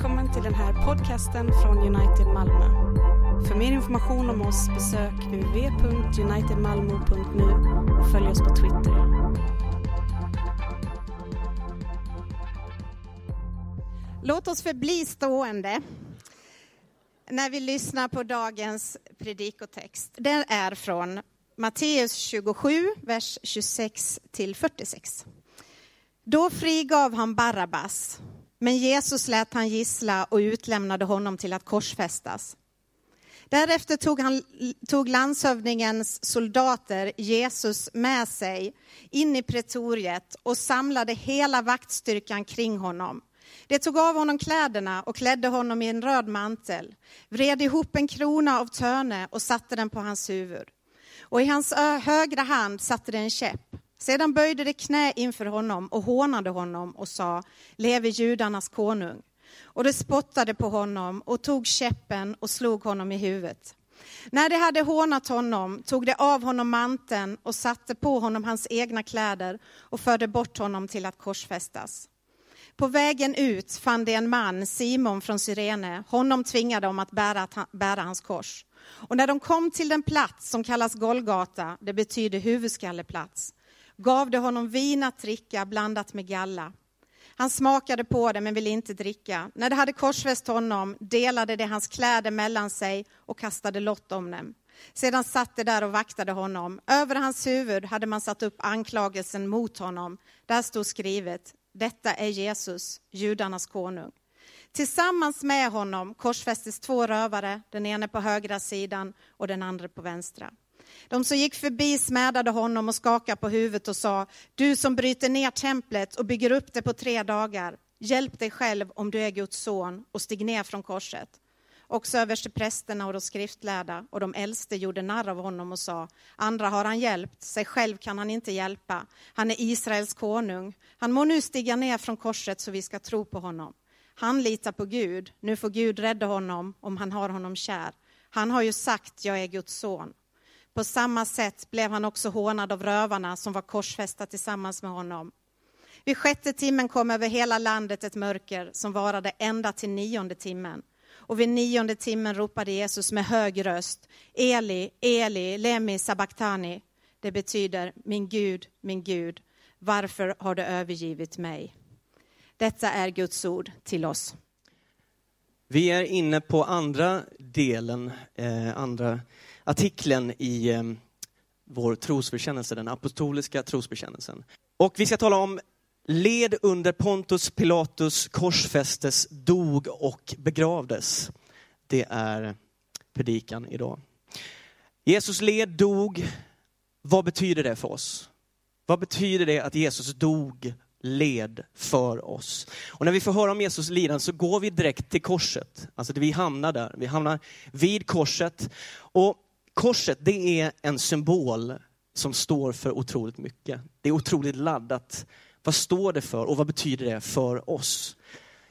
Välkommen till den här podcasten från United Malmö. För mer information om oss besök www.unitedmalmo.nu och följ oss på Twitter. Låt oss förbli stående när vi lyssnar på dagens predikotext. Den är från Matteus 27, vers 26 till 46. Då frigav han Barabbas, men Jesus lät han gissla och utlämnade honom till att korsfästas. Därefter tog, han, tog landshövdingens soldater Jesus med sig in i pretoriet och samlade hela vaktstyrkan kring honom. De tog av honom kläderna och klädde honom i en röd mantel, vred ihop en krona av törne och satte den på hans huvud. Och i hans högra hand satte de en käpp. Sedan böjde de knä inför honom och hånade honom och sa, leve judarnas konung. Och de spottade på honom och tog käppen och slog honom i huvudet. När de hade hånat honom tog de av honom manteln och satte på honom hans egna kläder och förde bort honom till att korsfästas. På vägen ut fann de en man, Simon från Syrene. Honom tvingade de att bära, bära hans kors. Och när de kom till den plats som kallas Golgata, det betyder huvudskalleplats, gav de honom vin att dricka blandat med galla. Han smakade på det men ville inte dricka. När de hade korsfäst honom delade de hans kläder mellan sig och kastade lott om dem. Sedan satt de där och vaktade honom. Över hans huvud hade man satt upp anklagelsen mot honom. Där stod skrivet, detta är Jesus, judarnas konung. Tillsammans med honom korsfästes två rövare, den ene på högra sidan och den andra på vänstra. De som gick förbi smädade honom och skakade på huvudet och sa, du som bryter ner templet och bygger upp det på tre dagar, hjälp dig själv om du är Guds son och stig ner från korset. Också översteprästerna och de skriftlärda och de äldste gjorde narr av honom och sa, andra har han hjälpt, sig själv kan han inte hjälpa. Han är Israels konung. Han må nu stiga ner från korset så vi ska tro på honom. Han litar på Gud, nu får Gud rädda honom om han har honom kär. Han har ju sagt, jag är Guds son. På samma sätt blev han också hånad av rövarna som var korsfästa tillsammans med honom. Vid sjätte timmen kom över hela landet ett mörker som varade ända till nionde timmen. Och vid nionde timmen ropade Jesus med hög röst, Eli, Eli, lemi sabachthani. Det betyder, min Gud, min Gud, varför har du övergivit mig? Detta är Guds ord till oss. Vi är inne på andra delen, eh, andra artikeln i eh, vår trosbekännelse, den apostoliska trosbekännelsen. Och vi ska tala om led under Pontus Pilatus korsfästes, dog och begravdes. Det är predikan idag. Jesus led, dog. Vad betyder det för oss? Vad betyder det att Jesus dog, led för oss? Och när vi får höra om Jesus lidande så går vi direkt till korset. Alltså vi hamnar där, vi hamnar vid korset. Och korset det är en symbol som står för otroligt mycket. Det är otroligt laddat. Vad står det för och vad betyder det för oss?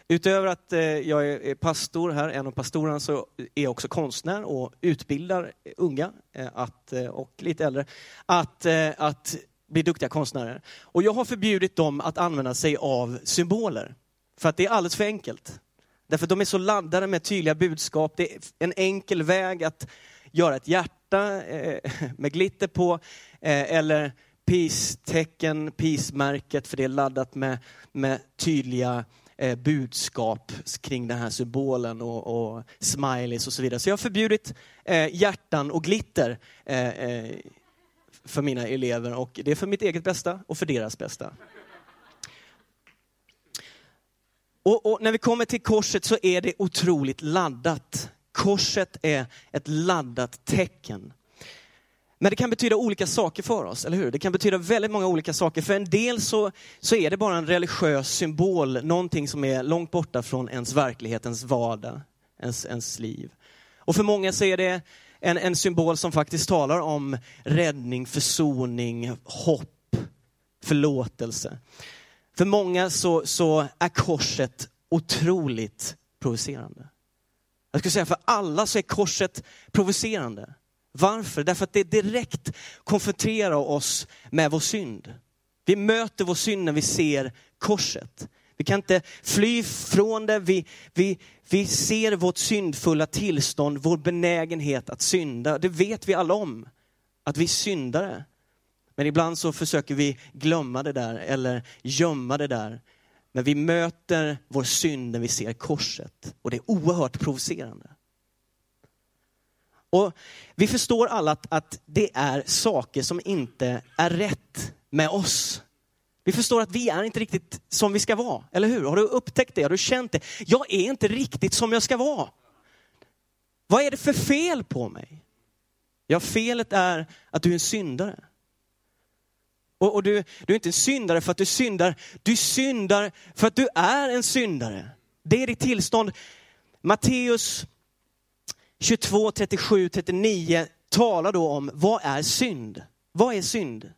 Utöver att eh, jag är pastor här, en av pastorerna, så är jag också konstnär och utbildar unga eh, att, eh, och lite äldre att, att bli duktiga konstnärer. Och jag har förbjudit dem att använda sig av symboler. För att det är alldeles för enkelt. Därför att de är så laddade med tydliga budskap. Det är en enkel väg att göra ett hjärta eh, med glitter på, eh, eller peace-tecken, peace-märket, för det är laddat med, med tydliga eh, budskap kring den här symbolen och, och smileys och så vidare. Så jag har förbjudit eh, hjärtan och glitter eh, eh, för mina elever och det är för mitt eget bästa och för deras bästa. Och, och, när vi kommer till korset så är det otroligt laddat. Korset är ett laddat tecken. Men det kan betyda olika saker för oss, eller hur? Det kan betyda väldigt många olika saker. För en del så, så är det bara en religiös symbol, någonting som är långt borta från ens verklighet, ens vardag, ens, ens liv. Och för många så är det en, en symbol som faktiskt talar om räddning, försoning, hopp, förlåtelse. För många så, så är korset otroligt provocerande. Jag skulle säga för alla så är korset provocerande. Varför? Därför att det direkt konfronterar oss med vår synd. Vi möter vår synd när vi ser korset. Vi kan inte fly från det. Vi, vi, vi ser vårt syndfulla tillstånd, vår benägenhet att synda. Det vet vi alla om, att vi är syndare. Men ibland så försöker vi glömma det där eller gömma det där. Men vi möter vår synd när vi ser korset och det är oerhört provocerande. Och vi förstår alla att, att det är saker som inte är rätt med oss. Vi förstår att vi är inte riktigt som vi ska vara, eller hur? Har du upptäckt det? Har du känt det? Jag är inte riktigt som jag ska vara. Vad är det för fel på mig? Ja, felet är att du är en syndare. Och, och du, du är inte en syndare för att du syndar, du syndar för att du är en syndare. Det är ditt tillstånd. Matteus 22, 37, 39 talar då om vad är synd? Vad är synd?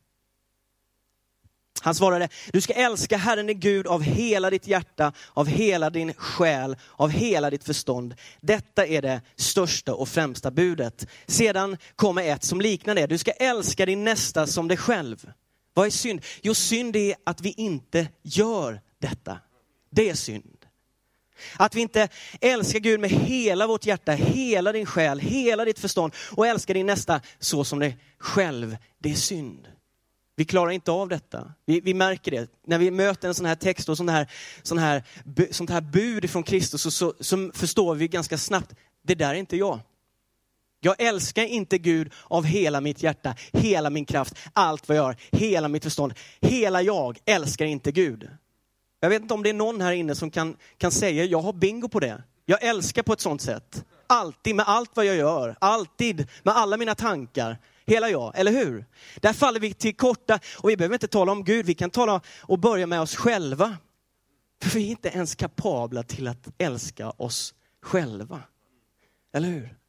Han svarade, du ska älska Herren din Gud av hela ditt hjärta, av hela din själ, av hela ditt förstånd. Detta är det största och främsta budet. Sedan kommer ett som liknar det. Du ska älska din nästa som dig själv. Vad är synd? Jo, synd är att vi inte gör detta. Det är synd. Att vi inte älskar Gud med hela vårt hjärta, hela din själ, hela ditt förstånd och älskar din nästa så som dig själv. Det är synd. Vi klarar inte av detta. Vi, vi märker det. När vi möter en sån här text och sån här, sån här, sånt här bud från Kristus så, så, så förstår vi ganska snabbt, det där är inte jag. Jag älskar inte Gud av hela mitt hjärta, hela min kraft, allt vad jag har, hela mitt förstånd. Hela jag älskar inte Gud. Jag vet inte om det är någon här inne som kan, kan säga, jag har bingo på det. Jag älskar på ett sånt sätt. Alltid med allt vad jag gör, alltid med alla mina tankar. Hela jag, eller hur? Där faller vi till korta och vi behöver inte tala om Gud, vi kan tala och börja med oss själva. För vi är inte ens kapabla till att älska oss själva. Eller hur?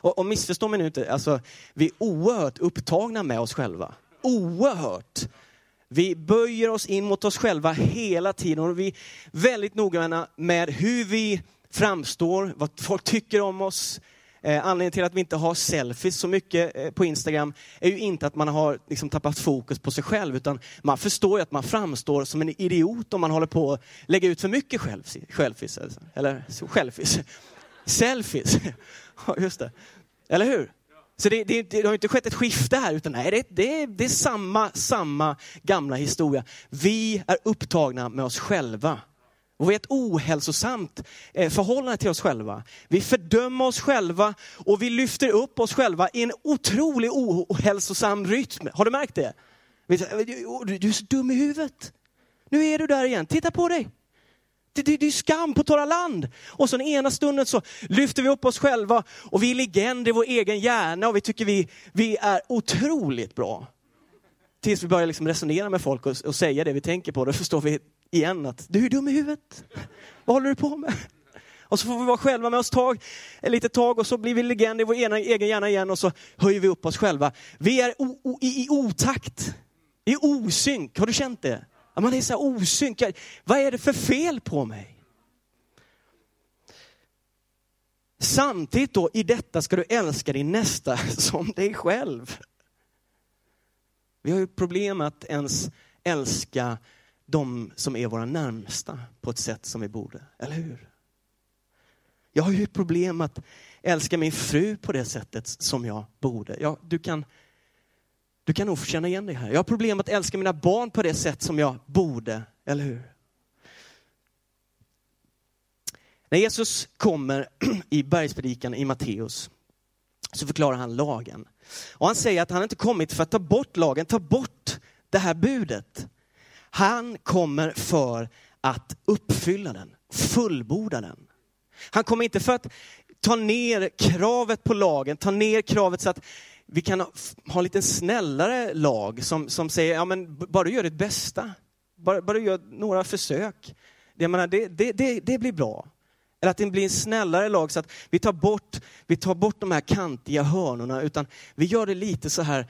Och, och missförstå mig nu inte, alltså, vi är oerhört upptagna med oss själva. Oerhört. Vi böjer oss in mot oss själva hela tiden och vi är väldigt noggranna med hur vi framstår, vad folk tycker om oss. Eh, anledningen till att vi inte har selfies så mycket eh, på Instagram är ju inte att man har liksom tappat fokus på sig själv, utan man förstår ju att man framstår som en idiot om man håller på att lägga ut för mycket selfies. Eller selfies. Ja, Just det. Eller hur? Så det, det, det, har inte skett ett skifte här, utan nej, det, det, det är samma, samma gamla historia. Vi är upptagna med oss själva. Och vi har ett ohälsosamt eh, förhållande till oss själva. Vi fördömer oss själva och vi lyfter upp oss själva i en otroligt ohälsosam rytm. Har du märkt det? Du är så dum i huvudet. Nu är du där igen, titta på dig. Det, det, det är skam på torra land. Och så den ena stunden så lyfter vi upp oss själva och vi är legender i vår egen hjärna och vi tycker vi, vi är otroligt bra. Tills vi börjar liksom resonera med folk och, och säga det vi tänker på, då förstår vi igen att du är dum i huvudet. Vad håller du på med? Och så får vi vara själva med oss tag, ett litet tag och så blir vi legender i vår ena, egen hjärna igen och så höjer vi upp oss själva. Vi är o, o, i, i otakt, i osynk. Har du känt det? Man är så osynkad. Vad är det för fel på mig? Samtidigt då, i detta ska du älska din nästa som dig själv. Vi har ju problem att ens älska de som är våra närmsta på ett sätt som vi borde, eller hur? Jag har ju problem att älska min fru på det sättet som jag borde. Ja, du kan du kan nog få känna igen dig här. Jag har problem att älska mina barn på det sätt som jag borde, eller hur? När Jesus kommer i bergspredikan i Matteus så förklarar han lagen. Och han säger att han inte kommit för att ta bort lagen, ta bort det här budet. Han kommer för att uppfylla den, fullborda den. Han kommer inte för att ta ner kravet på lagen, ta ner kravet så att vi kan ha, en lite snällare lag som, som säger, ja men bara du gör ditt bästa, bara, bara du gör några försök, det, menar, det, det, det, det blir bra. Eller att det blir en snällare lag så att vi tar bort, vi tar bort de här kantiga hörnorna, utan vi gör det lite så här,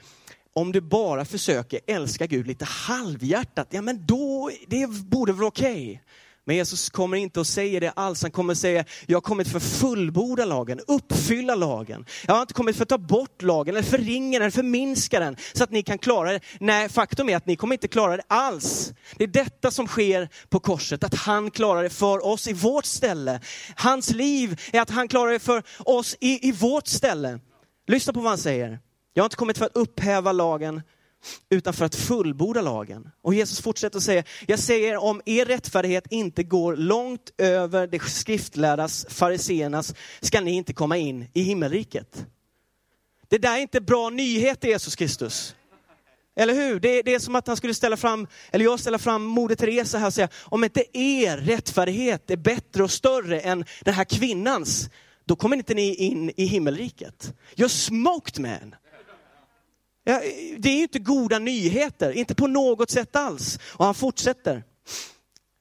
om du bara försöker älska Gud lite halvhjärtat, ja men då, det borde vara okej. Okay. Men Jesus kommer inte att säga det alls. Han kommer att säga, jag har kommit för att fullborda lagen, uppfylla lagen. Jag har inte kommit för att ta bort lagen, eller förringa den, förminska den, så att ni kan klara det. Nej, faktum är att ni kommer inte klara det alls. Det är detta som sker på korset, att han klarar det för oss i vårt ställe. Hans liv är att han klarar det för oss i, i vårt ställe. Lyssna på vad han säger. Jag har inte kommit för att upphäva lagen, utan för att fullborda lagen. Och Jesus fortsätter att säga, jag säger om er rättfärdighet inte går långt över det skriftlärdas, fariseernas, ska ni inte komma in i himmelriket. Det där är inte bra nyheter, Jesus Kristus. Eller hur? Det, det är som att han skulle ställa fram, eller jag ställer fram Moder Teresa här och säga, om inte er rättfärdighet är bättre och större än den här kvinnans, då kommer inte ni in i himmelriket. You're smoked man. Ja, det är inte goda nyheter, inte på något sätt alls. Och han fortsätter.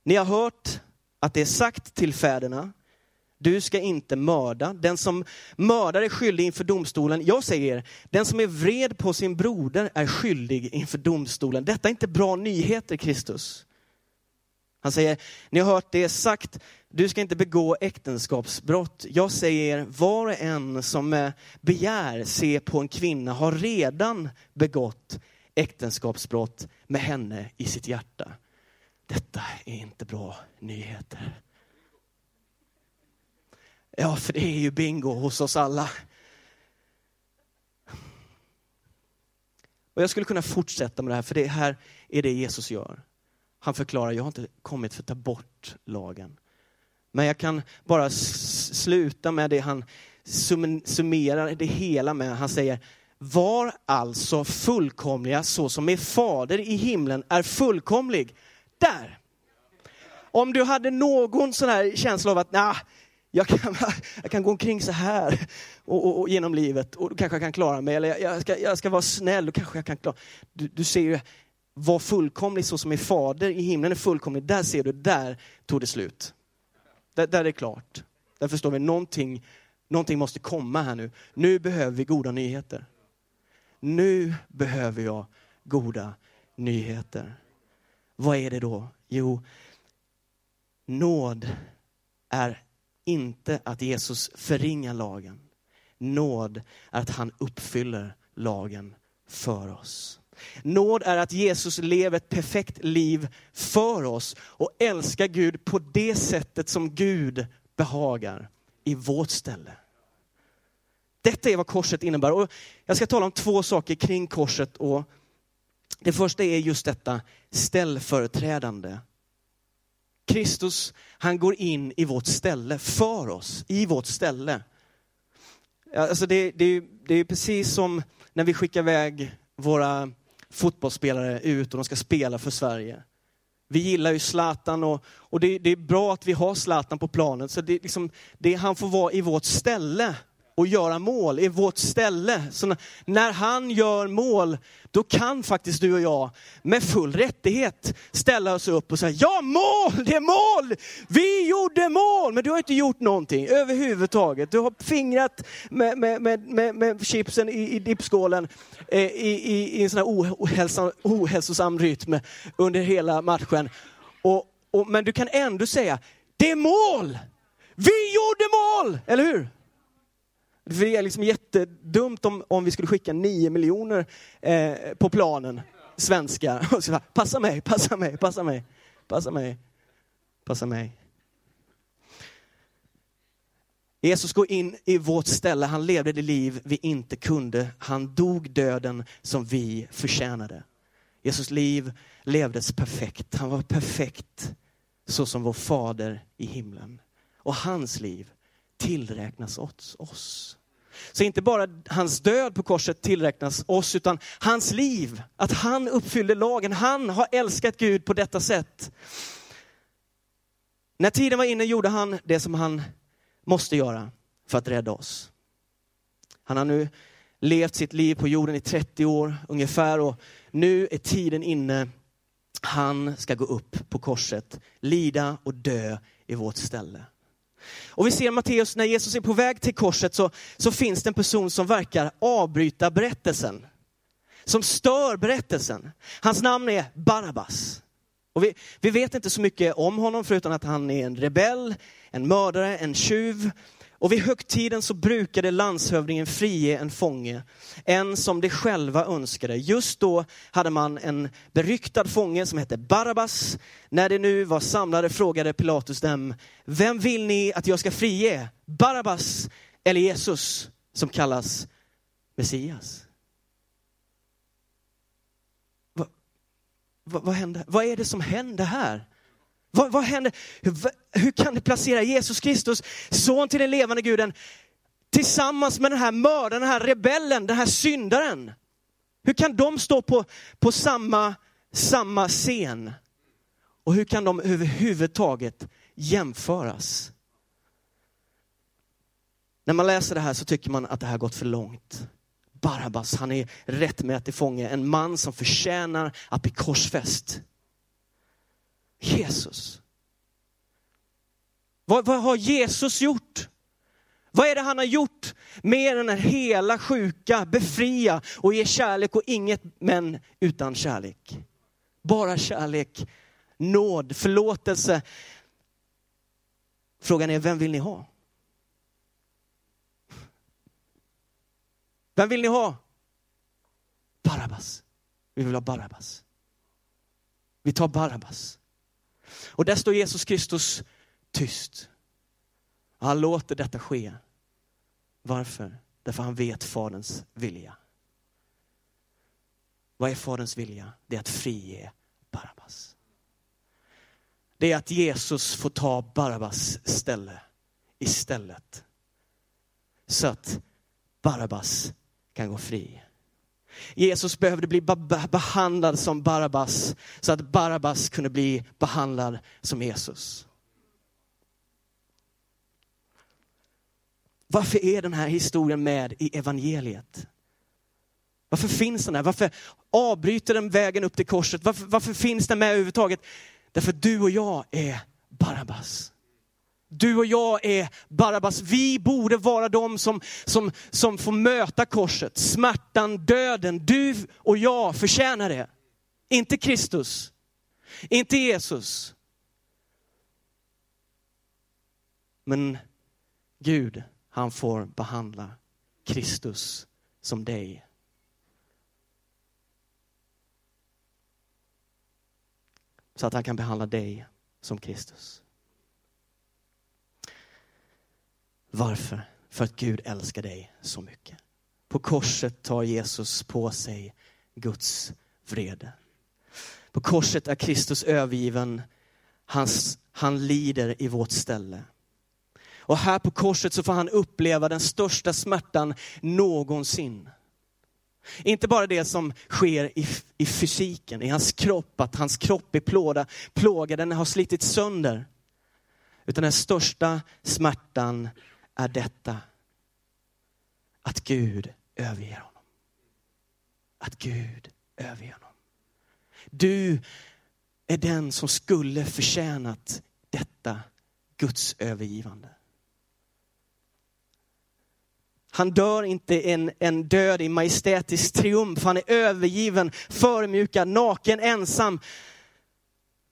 Ni har hört att det är sagt till fäderna, du ska inte mörda. Den som mördar är skyldig inför domstolen. Jag säger er, den som är vred på sin broder är skyldig inför domstolen. Detta är inte bra nyheter, Kristus. Han säger, ni har hört det sagt, du ska inte begå äktenskapsbrott. Jag säger, var och en som eh, begär se på en kvinna har redan begått äktenskapsbrott med henne i sitt hjärta. Detta är inte bra nyheter. Ja, för det är ju bingo hos oss alla. Och jag skulle kunna fortsätta med det här, för det här är det Jesus gör. Han förklarar, jag har inte kommit för att ta bort lagen. Men jag kan bara sluta med det han summerar det hela med. Han säger, var alltså fullkomliga så som er fader i himlen är fullkomlig. Där! Om du hade någon sån här känsla av att, nah, jag kan, jag kan gå omkring så här och, och, och genom livet och då kanske jag kan klara mig. Eller jag, jag, ska, jag ska vara snäll och kanske jag kan klara du, du ser ju, var fullkomlig så som min fader i himlen är fullkomlig. Där ser du, där tog det slut. Där, där är det klart. Där förstår vi, någonting, någonting måste komma här nu. Nu behöver vi goda nyheter. Nu behöver jag goda nyheter. Vad är det då? Jo, nåd är inte att Jesus förringar lagen. Nåd är att han uppfyller lagen för oss. Nåd är att Jesus lever ett perfekt liv för oss och älskar Gud på det sättet som Gud behagar i vårt ställe. Detta är vad korset innebär. Och jag ska tala om två saker kring korset. Och det första är just detta ställföreträdande. Kristus, han går in i vårt ställe för oss, i vårt ställe. Alltså det, det, det är precis som när vi skickar iväg våra fotbollsspelare ut och de ska spela för Sverige. Vi gillar ju Zlatan och, och det, det, är bra att vi har Zlatan på planen. Så det, liksom, det, han får vara i vårt ställe och göra mål i vårt ställe. Så när han gör mål, då kan faktiskt du och jag med full rättighet ställa oss upp och säga, ja mål, det är mål! Vi gjorde mål! Men du har inte gjort någonting överhuvudtaget. Du har fingrat med, med, med, med, med chipsen i, i dippskålen eh, i, i, i en sån här ohälsam, ohälsosam rytm under hela matchen. Och, och, men du kan ändå säga, det är mål! Vi gjorde mål! Eller hur? För det är liksom jättedumt om, om vi skulle skicka nio miljoner eh, på planen, svenskar. passa mig, passa mig, passa mig, passa mig, passa mig. Jesus går in i vårt ställe, han levde det liv vi inte kunde. Han dog döden som vi förtjänade. Jesus liv levdes perfekt, han var perfekt så som vår fader i himlen. Och hans liv tillräknas oss. Så inte bara hans död på korset tillräknas oss, utan hans liv, att han uppfyllde lagen. Han har älskat Gud på detta sätt. När tiden var inne gjorde han det som han måste göra för att rädda oss. Han har nu levt sitt liv på jorden i 30 år ungefär och nu är tiden inne. Han ska gå upp på korset, lida och dö i vårt ställe. Och vi ser Matteus, när Jesus är på väg till korset så, så finns det en person som verkar avbryta berättelsen. Som stör berättelsen. Hans namn är Barabbas. Och vi, vi vet inte så mycket om honom förutom att han är en rebell, en mördare, en tjuv. Och vid högtiden så brukade landshövdingen frige en fånge, en som de själva önskade. Just då hade man en beryktad fånge som hette Barabbas. När de nu var samlade frågade Pilatus dem, vem vill ni att jag ska frige? Barabbas eller Jesus som kallas Messias? Vad, vad, vad händer? Vad är det som händer här? Vad, vad händer? Hur, hur kan du placera Jesus Kristus, son till den levande guden, tillsammans med den här mördaren, den här rebellen, den här syndaren? Hur kan de stå på, på samma, samma scen? Och hur kan de överhuvudtaget jämföras? När man läser det här så tycker man att det här gått för långt. Barabbas, han är rättmätig fånge, en man som förtjänar att bli korsfäst. Jesus. Vad, vad har Jesus gjort? Vad är det han har gjort mer än att hela sjuka, befria och ge kärlek och inget men utan kärlek? Bara kärlek, nåd, förlåtelse. Frågan är, vem vill ni ha? Vem vill ni ha? Barabbas. Vi vill ha Barabbas. Vi tar Barabbas. Och där står Jesus Kristus tyst. Han låter detta ske. Varför? Därför han vet Faderns vilja. Vad är Faderns vilja? Det är att frige Barabbas. Det är att Jesus får ta Barabbas ställe istället. Så att Barabbas kan gå fri. Jesus behövde bli behandlad som Barabbas så att Barabbas kunde bli behandlad som Jesus. Varför är den här historien med i evangeliet? Varför finns den där? Varför avbryter den vägen upp till korset? Varför, varför finns den med överhuvudtaget? Därför du och jag är Barabbas. Du och jag är Barabbas. Vi borde vara de som, som, som får möta korset, smärtan, döden. Du och jag förtjänar det. Inte Kristus, inte Jesus. Men Gud, han får behandla Kristus som dig. Så att han kan behandla dig som Kristus. Varför? För att Gud älskar dig så mycket. På korset tar Jesus på sig Guds vrede. På korset är Kristus övergiven. Hans, han lider i vårt ställe. Och här på korset så får han uppleva den största smärtan någonsin. Inte bara det som sker i, i fysiken, i hans kropp, att hans kropp är plåda, plågad, den har slitit sönder. Utan den största smärtan är detta. Att Gud överger honom. Att Gud överger honom. Du är den som skulle förtjänat detta Guds övergivande. Han dör inte en, en död i majestätisk triumf. Han är övergiven, förmjukad, naken, ensam.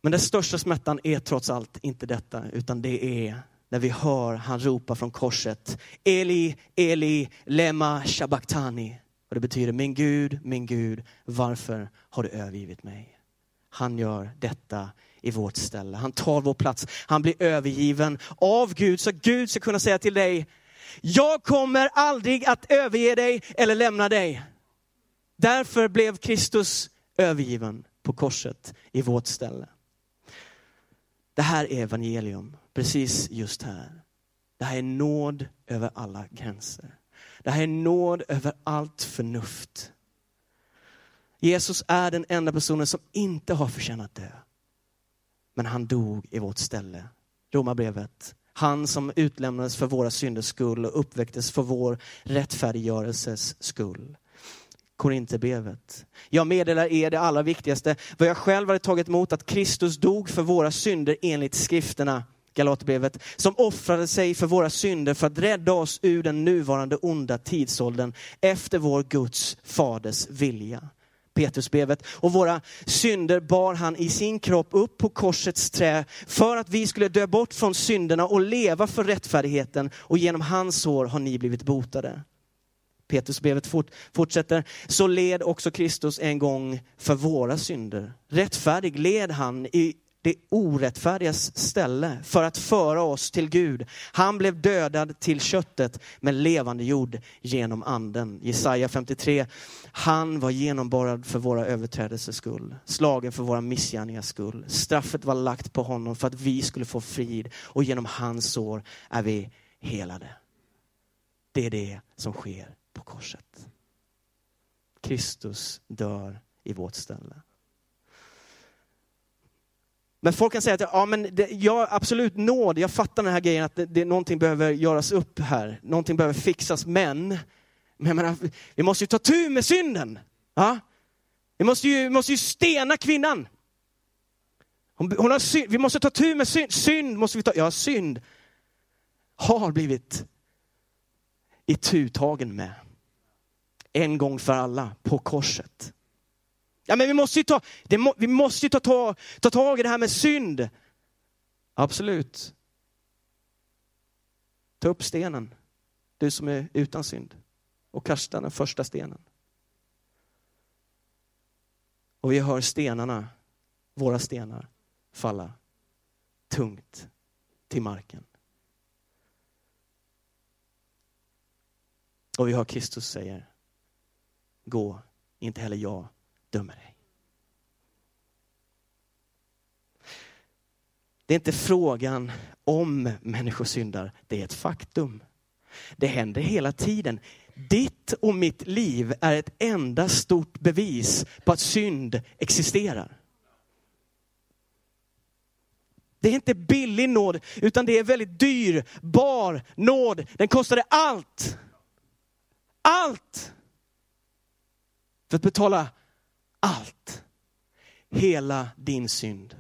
Men den största smärtan är trots allt inte detta, utan det är när vi hör han ropa från korset. Eli, Eli, lema shabaktani. Och det betyder, min Gud, min Gud, varför har du övergivit mig? Han gör detta i vårt ställe. Han tar vår plats. Han blir övergiven av Gud, så Gud ska kunna säga till dig, jag kommer aldrig att överge dig eller lämna dig. Därför blev Kristus övergiven på korset i vårt ställe. Det här är evangelium, precis just här. Det här är nåd över alla gränser. Det här är nåd över allt förnuft. Jesus är den enda personen som inte har förtjänat dö. Men han dog i vårt ställe. Romarbrevet. Han som utlämnades för våra synders skull och uppväcktes för vår rättfärdiggörelses skull. Korinthierbrevet. Jag meddelar er det allra viktigaste, vad jag själv hade tagit emot, att Kristus dog för våra synder enligt skrifterna, Galaterbrevet, som offrade sig för våra synder för att rädda oss ur den nuvarande onda tidsåldern efter vår Guds faders vilja. Petrusbrevet. Och våra synder bar han i sin kropp upp på korsets trä för att vi skulle dö bort från synderna och leva för rättfärdigheten. Och genom hans sår har ni blivit botade. Petrusbrevet fort, fortsätter, så led också Kristus en gång för våra synder. Rättfärdig led han i det orättfärdigas ställe för att föra oss till Gud. Han blev dödad till köttet men levande jord genom anden. Jesaja 53. Han var genomborrad för våra överträdelses skull, slagen för våra missgärningars skull. Straffet var lagt på honom för att vi skulle få frid och genom hans sår är vi helade. Det är det som sker på korset. Kristus dör i vårt ställe. Men folk kan säga att ja, men det, ja, absolut nåd, jag fattar den här grejen att det, det, någonting behöver göras upp här, någonting behöver fixas, men, men menar, vi måste ju ta tur med synden. Ja? Vi, måste ju, vi måste ju stena kvinnan. Hon, hon har synd, vi måste ta tur med synd, synd måste vi ta, ja synd har blivit itutagen med. En gång för alla på korset. Ja, men vi måste ju ta, må, vi måste ju ta, ta, ta tag i det här med synd. Absolut. Ta upp stenen, du som är utan synd, och kasta den första stenen. Och vi hör stenarna, våra stenar, falla tungt till marken. Och vi hör Kristus säger, gå, inte heller jag dömer dig. Det är inte frågan om människor syndar, det är ett faktum. Det händer hela tiden. Ditt och mitt liv är ett enda stort bevis på att synd existerar. Det är inte billig nåd, utan det är väldigt dyrbar nåd. Den kostade allt. Allt! För att betala allt. Hela din synd.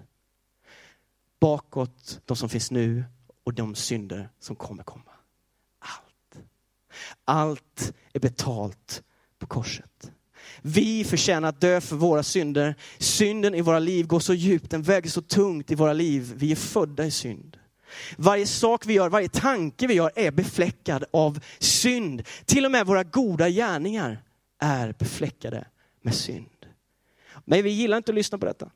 Bakåt, de som finns nu och de synder som kommer komma. Allt. Allt är betalt på korset. Vi förtjänar att dö för våra synder. Synden i våra liv går så djupt, den väger så tungt i våra liv. Vi är födda i synd. Varje sak vi gör, varje tanke vi gör är befläckad av synd. Till och med våra goda gärningar är befläckade med synd. Nej, vi gillar inte att lyssna på detta.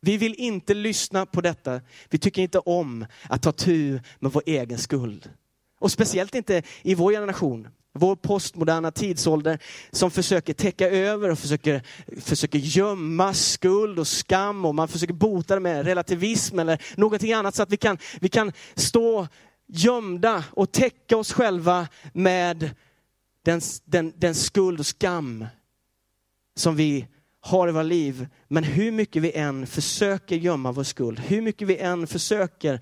Vi vill inte lyssna på detta. Vi tycker inte om att ta tur med vår egen skuld. Och speciellt inte i vår generation, vår postmoderna tidsålder som försöker täcka över och försöker, försöker gömma skuld och skam och man försöker bota det med relativism eller någonting annat så att vi kan, vi kan stå gömda och täcka oss själva med den, den, den skuld och skam som vi har i våra liv. Men hur mycket vi än försöker gömma vår skuld, hur mycket vi än försöker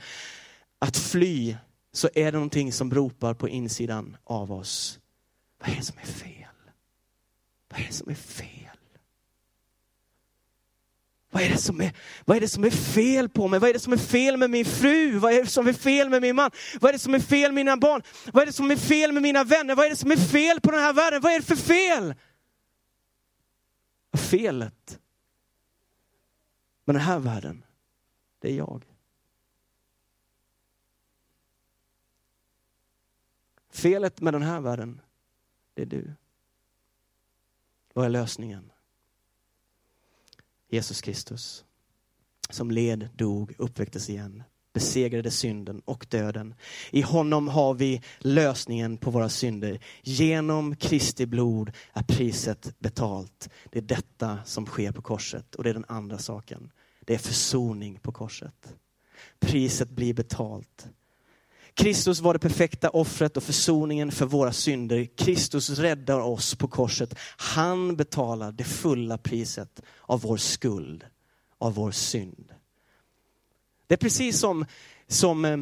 att fly, så är det någonting som ropar på insidan av oss. Vad är det som är fel? Vad är det som är fel? Vad är, det som är, vad är det som är fel på mig? Vad är det som är fel med min fru? Vad är det som är fel med min man? Vad är det som är fel med mina barn? Vad är det som är fel med mina vänner? Vad är det som är fel på den här världen? Vad är det för fel? Felet med den här världen, det är jag. Felet med den här världen, det är du. Vad är lösningen? Jesus Kristus, som led, dog, uppväcktes igen, besegrade synden och döden. I honom har vi lösningen på våra synder. Genom Kristi blod är priset betalt. Det är detta som sker på korset och det är den andra saken. Det är försoning på korset. Priset blir betalt. Kristus var det perfekta offret och försoningen för våra synder. Kristus räddar oss på korset. Han betalar det fulla priset av vår skuld, av vår synd. Det är precis som, som, eh,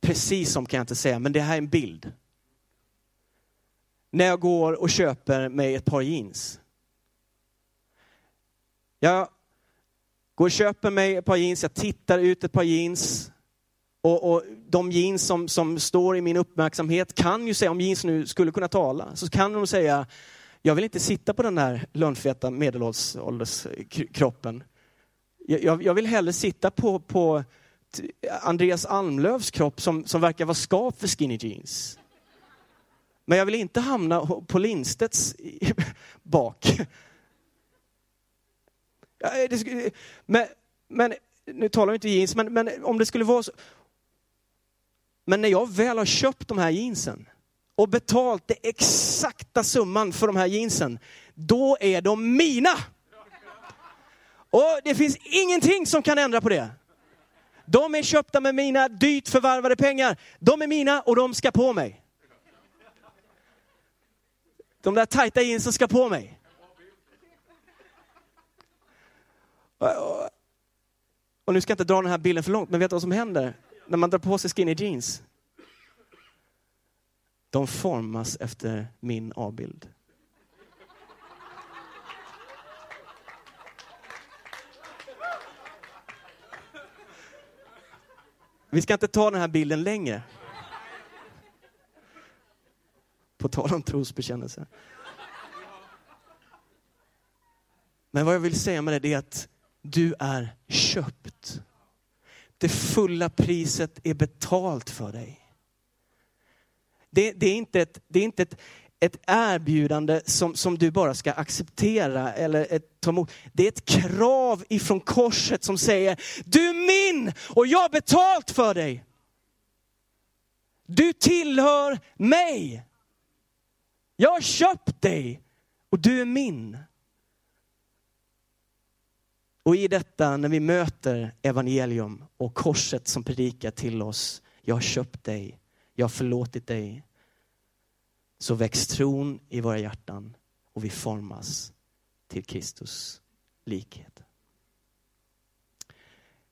precis som kan jag inte säga, men det här är en bild. När jag går och köper mig ett par jeans. Jag går och köper mig ett par jeans, jag tittar ut ett par jeans. Och, och de jeans som, som står i min uppmärksamhet kan ju säga, om jeans nu skulle kunna tala, så kan de säga, Jag vill inte sitta på den där lönnfeta medelålderskroppen. Jag, jag vill hellre sitta på, på Andreas Almlövs kropp som, som verkar vara skapt för skinny jeans. Men jag vill inte hamna på Lindstedts bak. Men, men nu talar vi inte jeans, men, men om det skulle vara så. Men när jag väl har köpt de här jeansen och betalt den exakta summan för de här jeansen, då är de mina. Och det finns ingenting som kan ändra på det. De är köpta med mina dyrt förvärvade pengar. De är mina och de ska på mig. De där tajta jeansen ska på mig. Och nu ska jag inte dra den här bilden för långt, men vet du vad som händer när man drar på sig skinny jeans? De formas efter min avbild. Vi ska inte ta den här bilden längre. På tal om trosbekännelse. Men vad jag vill säga med det är att du är köpt. Det fulla priset är betalt för dig. Det, det är inte ett, det är inte ett, ett erbjudande som, som du bara ska acceptera eller ett, ta emot. Det är ett krav ifrån korset som säger, du är min och jag har betalt för dig. Du tillhör mig. Jag har köpt dig och du är min. Och i detta, när vi möter evangelium och korset som predikar till oss, jag har köpt dig, jag har förlåtit dig, så väcks tron i våra hjärtan och vi formas till Kristus likhet.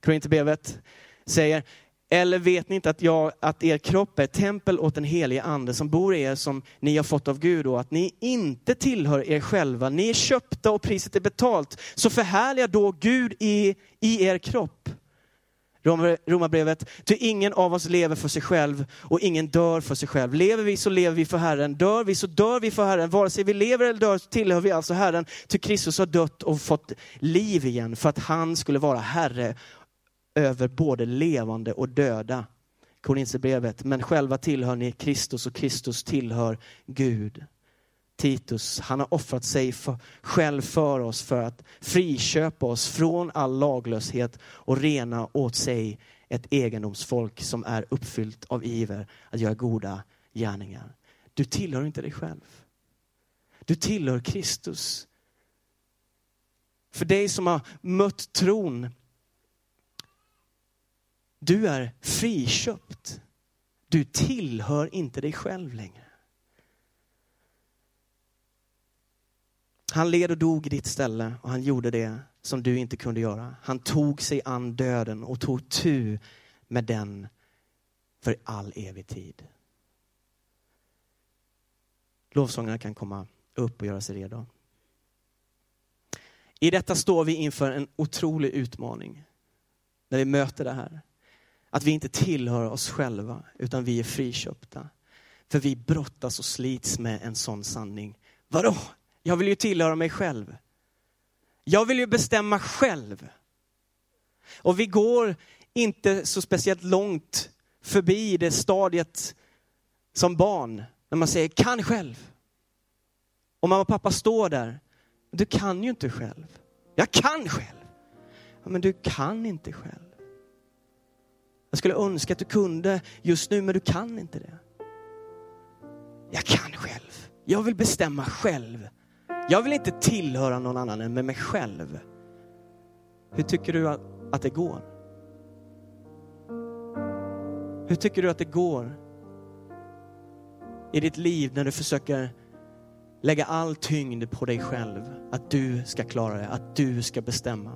Korinthierbrevet säger, eller vet ni inte att, jag, att er kropp är ett tempel åt den helige ande som bor i er som ni har fått av Gud och att ni inte tillhör er själva. Ni är köpta och priset är betalt. Så förhärliga då Gud i, i er kropp. Romarbrevet, ty ingen av oss lever för sig själv och ingen dör för sig själv. Lever vi så lever vi för Herren, dör vi så dör vi för Herren. Vare sig vi lever eller dör så tillhör vi alltså Herren, ty Kristus har dött och fått liv igen för att han skulle vara Herre över både levande och döda. Korinthierbrevet, men själva tillhör ni Kristus och Kristus tillhör Gud. Titus, han har offrat sig för, själv för oss för att friköpa oss från all laglöshet och rena åt sig ett egendomsfolk som är uppfyllt av iver att göra goda gärningar. Du tillhör inte dig själv. Du tillhör Kristus. För dig som har mött tron, du är friköpt. Du tillhör inte dig själv längre. Han led och dog i ditt ställe och han gjorde det som du inte kunde göra. Han tog sig an döden och tog tu med den för all evig tid. Lovsångarna kan komma upp och göra sig redo. I detta står vi inför en otrolig utmaning när vi möter det här. Att vi inte tillhör oss själva utan vi är friköpta. För vi brottas och slits med en sån sanning. Vadå? Jag vill ju tillhöra mig själv. Jag vill ju bestämma själv. Och vi går inte så speciellt långt förbi det stadiet som barn, när man säger kan själv. Och mamma och pappa står där. Du kan ju inte själv. Jag kan själv. Ja, men du kan inte själv. Jag skulle önska att du kunde just nu, men du kan inte det. Jag kan själv. Jag vill bestämma själv. Jag vill inte tillhöra någon annan än med mig själv. Hur tycker du att det går? Hur tycker du att det går i ditt liv när du försöker lägga all tyngd på dig själv? Att du ska klara det, att du ska bestämma.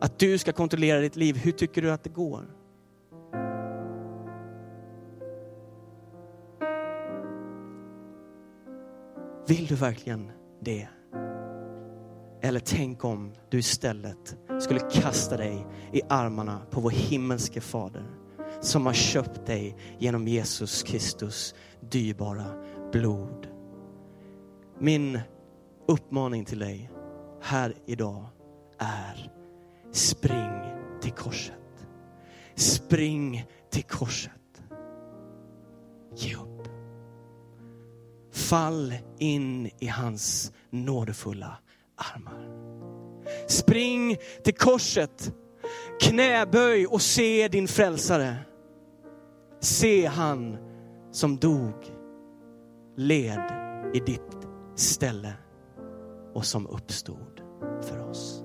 Att du ska kontrollera ditt liv. Hur tycker du att det går? Vill du verkligen det. Eller tänk om du istället skulle kasta dig i armarna på vår himmelske fader som har köpt dig genom Jesus Kristus dyrbara blod. Min uppmaning till dig här idag är spring till korset. Spring till korset. Ge upp. Fall in i hans nådefulla armar. Spring till korset. Knäböj och se din frälsare. Se han som dog, led i ditt ställe och som uppstod för oss.